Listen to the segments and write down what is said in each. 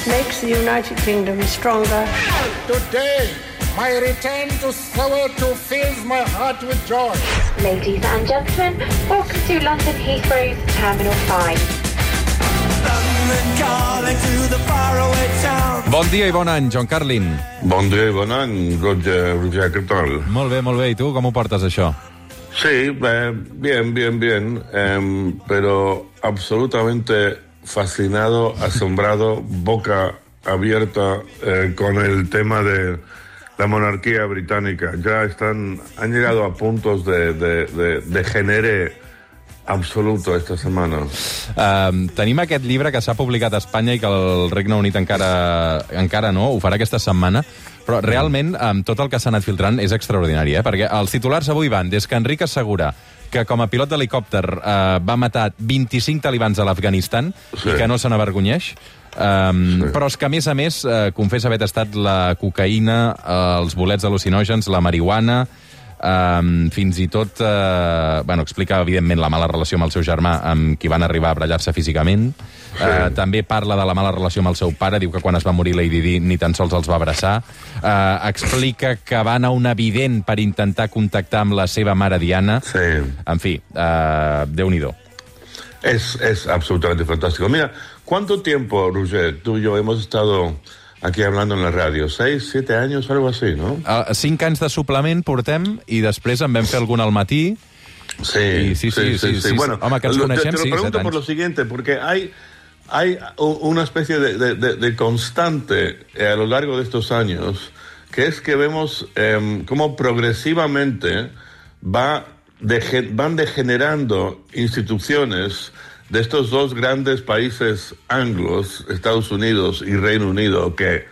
It makes the United Kingdom stronger. Today, my return to Soweto fills my heart with joy. Ladies and gentlemen, welcome to London Heathrow's Terminal 5. Bon dia i bon any, John Carlin. Bon dia i bon any, Roger, Roger, què tal? Molt bé, molt bé. I tu, com ho portes, això? Sí, eh, bien, bien, bien, eh, pero absolutamente fascinado, asombrado, boca abierta eh, con el tema de la monarquía británica. Ya están, han llegado a puntos de, de, de, de genere absoluto esta setmana. Uh, tenim aquest llibre que s'ha publicat a Espanya i que el Regne Unit encara, encara no, ho farà aquesta setmana, però realment um, tot el que s'ha anat filtrant és extraordinari, eh? perquè els titulars avui van des que Enric assegura que com a pilot d'helicòpter uh, va matar 25 talibans a l'Afganistan Sí. i que no se n'avergonyeix, Um, Sí. Però és que, a més a més, uh, confessa haver tastat la cocaïna, uh, els bolets al·lucinògens, la marihuana, Um, fins i tot uh, bueno, explica evidentment la mala relació amb el seu germà amb qui van arribar a barallar-se físicament sí. uh, també parla de la mala relació amb el seu pare diu que quan es va morir Lady Di ni tan sols els va abraçar uh, explica que va anar a una vident per intentar contactar amb la seva mare Diana Sí. en fi, uh, Déu-n'hi-do Es, es absolutamente fantástico. Mira, ¿cuánto tiempo, Roger, tú y yo hemos estado aquí hablando en la radio? ¿Seis, siete años, algo así, no? uh, cinc anys de suplement portem i després en vam fer algun al matí Sí, Sí, sí, sí, sí, sí. Bueno, Home, que ens lo- te, coneixem, te lo sí, pregunto set por anys. lo siguiente, porque hay, hay una especie de, de- de- de constante eh, a lo largo de estos años, que es que vemos em, cómo progresivamente va dege- van degenerando instituciones de estos dos grandes países anglos, Estados Unidos y Reino Unido, que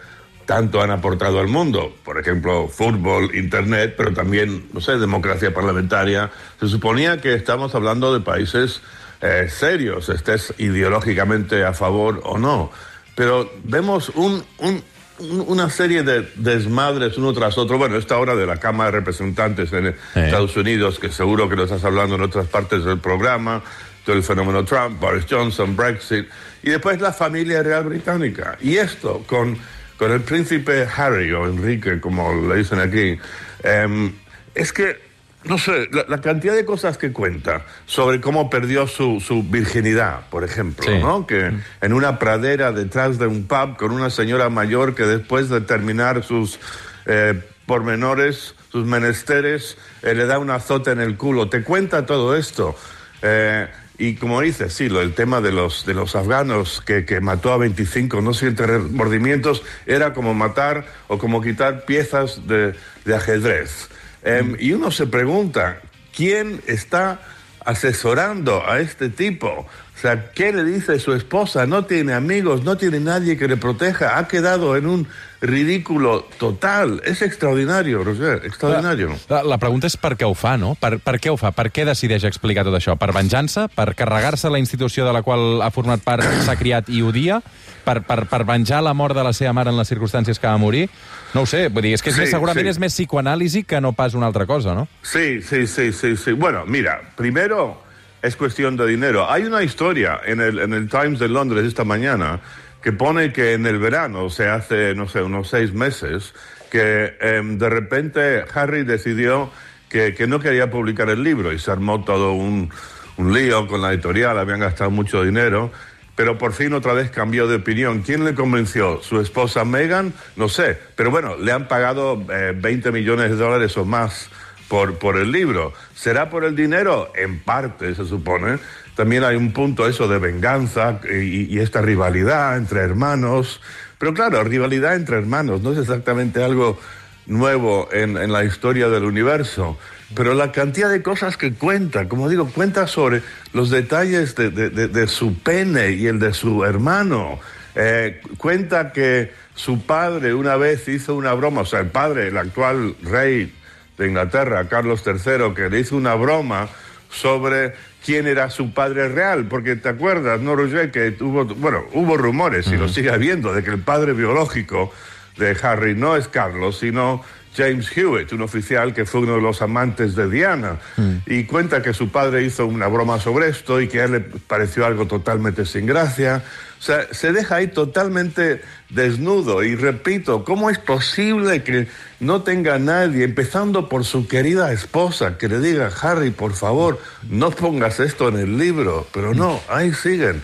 tanto han aportado al mundo, por ejemplo, fútbol, internet, pero también, no sé, democracia parlamentaria. Se suponía que estamos hablando de países eh, serios, estés ideológicamente a favor o no. Pero vemos un, un- un- una serie de desmadres uno tras otro. Bueno, esta hora de la Cámara de Representantes en Estados Unidos, que seguro que lo estás hablando en otras partes del programa, todo el fenómeno Trump, Boris Johnson, Brexit, y después la familia real británica. Y esto con, con el príncipe Harry o Enrique, como le dicen aquí, em, es que, no sé, la, la cantidad de cosas que cuenta sobre cómo perdió su, su virginidad, por ejemplo, Sí. ¿no? Que en una pradera detrás de un pub con una señora mayor que después de terminar sus eh, pormenores, sus menesteres, eh, le da un azote en el culo. Te cuenta todo esto. Eh, y como dices, sí, lo, el tema de los, de los afganos que, que mató a 25, no siente remordimientos, era como matar o como quitar piezas de, de ajedrez. Em, y uno se pregunta, ¿quién está asesorando a este tipo? O sea, ¿qué le dice su esposa? No tiene amigos, no tiene nadie que le proteja. Ha quedado en un ridículo total. Es extraordinario, Roger, extraordinario. La, la pregunta és per què ho fa, no? Per, per què ho fa? Per què decideix explicar tot això? Per venjança? Per carregar-se la institució de la qual ha format part, s'ha criat i odia? Per, per, per venjar la mort de la seva mare en les circumstàncies que va morir? No ho sé, vull dir, és que és Sí, més, segurament sí. és més psicoanàlisi que no pas una altra cosa, no? Sí, sí, sí, sí, sí. Bueno, mira, primero es cuestión de dinero. Hay una historia en el, en el Times de Londres esta mañana que pone que en el verano, o sea, hace, no sé, unos seis meses, que em, de repente Harry decidió que, que no quería publicar el libro y se armó todo un, un lío con la editorial, habían gastado mucho dinero. Pero por fin otra vez cambió de opinión. ¿Quién le convenció? ¿Su esposa Meghan? No sé. Pero bueno, le han pagado eh, 20 millones de dólares o más por, por el libro. ¿Será por el dinero? En parte, se supone. También hay un punto eso de venganza y, y esta rivalidad entre hermanos. Pero claro, rivalidad entre hermanos no es exactamente algo nuevo en, en la historia del universo. Pero la cantidad de cosas que cuenta, como digo, cuenta sobre los detalles de, de- de- de su pene y el de su hermano. Eh, cuenta que su padre una vez hizo una broma, o sea, el padre, el actual rey de Inglaterra, Carlos III, que le hizo una broma sobre quién era su padre real, porque te acuerdas, ¿no, Roger? Que tuvo, bueno, hubo rumores, y lo sigue habiendo, de que el padre biológico de Harry no es Carlos, sino James Hewitt, un oficial que fue uno de los amantes de Diana, y cuenta que su padre hizo una broma sobre esto y que a él le pareció algo totalmente sin gracia. O sea, se deja ahí totalmente desnudo y repito, ¿cómo es posible que no tenga nadie, empezando por su querida esposa, que le diga, Harry, por favor, no pongas esto en el libro? Pero no, ahí siguen.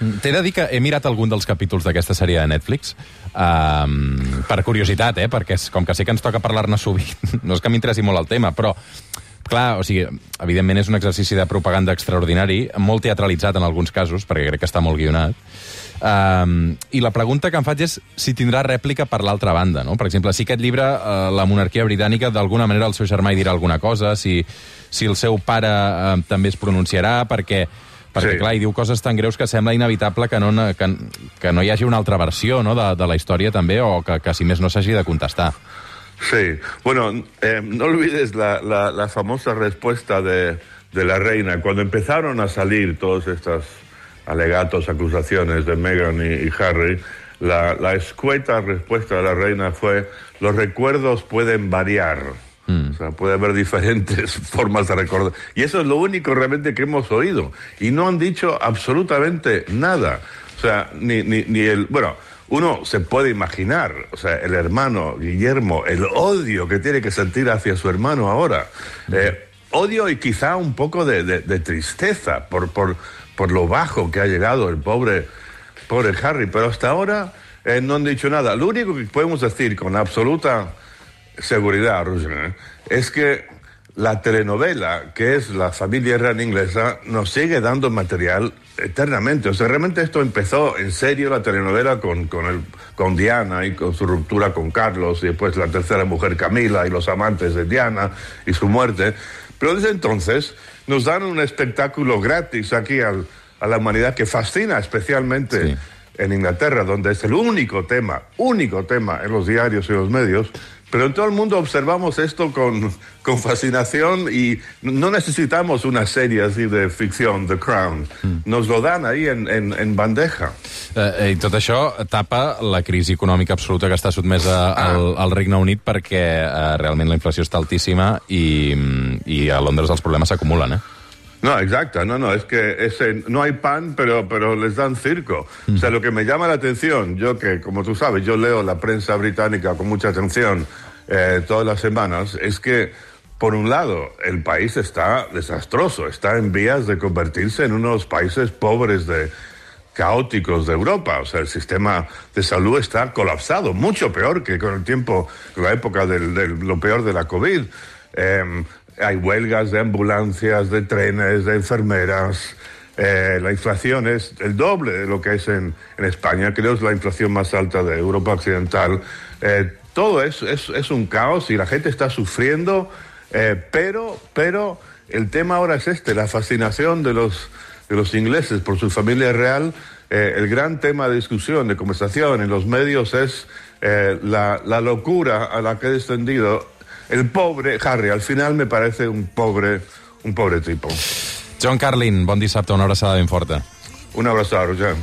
T'he de dir que he mirat algun dels capítols d'aquesta sèrie de Netflix um, per curiositat, eh? perquè és, com que sé que ens toca parlar-ne sovint, no és que m'interessi molt el tema, però clar, o sigui, evidentment és un exercici de propaganda extraordinari, molt teatralitzat en alguns casos, perquè crec que està molt guionat, Um, I la pregunta que em faig és si tindrà rèplica per l'altra banda, no? Per exemple, si aquest llibre, uh, la monarquia britànica, d'alguna manera el seu germà hi dirà alguna cosa, si, si el seu pare uh, també es pronunciarà, perquè, perquè Sí. clar, hi diu coses tan greus que sembla inevitable que no, que, que no hi hagi una altra versió no? de, de la història també, o que, que si més no s'hagi de contestar. Sí, bueno, eh, no olvides la, la- la famosa respuesta de, de la reina. Cuando empezaron a salir todos estos alegatos, acusaciones de Meghan y, y Harry, la, la escueta respuesta de la reina fue, los recuerdos pueden variar. O sea, puede haber diferentes formas de recordar. Y eso es lo único realmente que hemos oído. Y no han dicho absolutamente nada. O sea, ni, ni, ni el... Bueno, uno se puede imaginar, o sea, el hermano Guillermo, el odio que tiene que sentir hacia su hermano ahora. Eh, odio y quizá un poco de, de- de tristeza por, por, por lo bajo que ha llegado el pobre, pobre Harry. Pero hasta ahora eh, no han dicho nada. Lo único que podemos decir con absoluta seguridad, Roger, ¿eh? es que la telenovela, que es la familia real inglesa, nos sigue dando material eternamente. O sea, realmente esto empezó en serio la telenovela con, con, el, con Diana y con su ruptura con Carlos y después la tercera mujer Camila y los amantes de Diana y su muerte. Pero desde entonces nos dan un espectáculo gratis aquí al- a la humanidad que fascina especialmente Sí. en Inglaterra, donde es el único tema, único tema en los diarios y los medios, pero en todo el mundo observamos esto con, con fascinación y no necesitamos una serie así de ficción, The Crown. Nos lo dan ahí en, en- en bandeja. Eh, I tot això tapa la crisi econòmica absoluta que està sotmesa Ah. al, al Regne Unit perquè eh, realment la inflació està altíssima i, i a Londres els problemes s'acumulen, eh? No, exacto, no, no, es que ese, no hay pan, pero, pero les dan circo. O sea, lo que me llama la atención, yo que, como tú sabes, yo leo la prensa británica con mucha atención eh, todas las semanas, es que, por un lado, el país está desastroso, está en vías de convertirse en uno de los países pobres de caóticos de Europa. O sea, el sistema de salud está colapsado, mucho peor que con el tiempo, con la época del, del- lo peor de la COVID. Eh, hay huelgas de ambulancias, de trenes, de enfermeras. Eh, la inflación es el doble de lo que es en, España. Creo que es la inflación más alta de Europa Occidental. Eh, todo es, es, es un caos y la gente está sufriendo, eh, pero, pero el tema ahora es este, la fascinación de los, de los ingleses por su familia real. Eh, el gran tema de discusión, de conversación en los medios es la, la locura a la que ha descendido el pobre Harry. Al final me parece un pobre, un pobre tipo. John Carlin, bon dissabte, una abraçada ben forta. Un abrazo, Roger.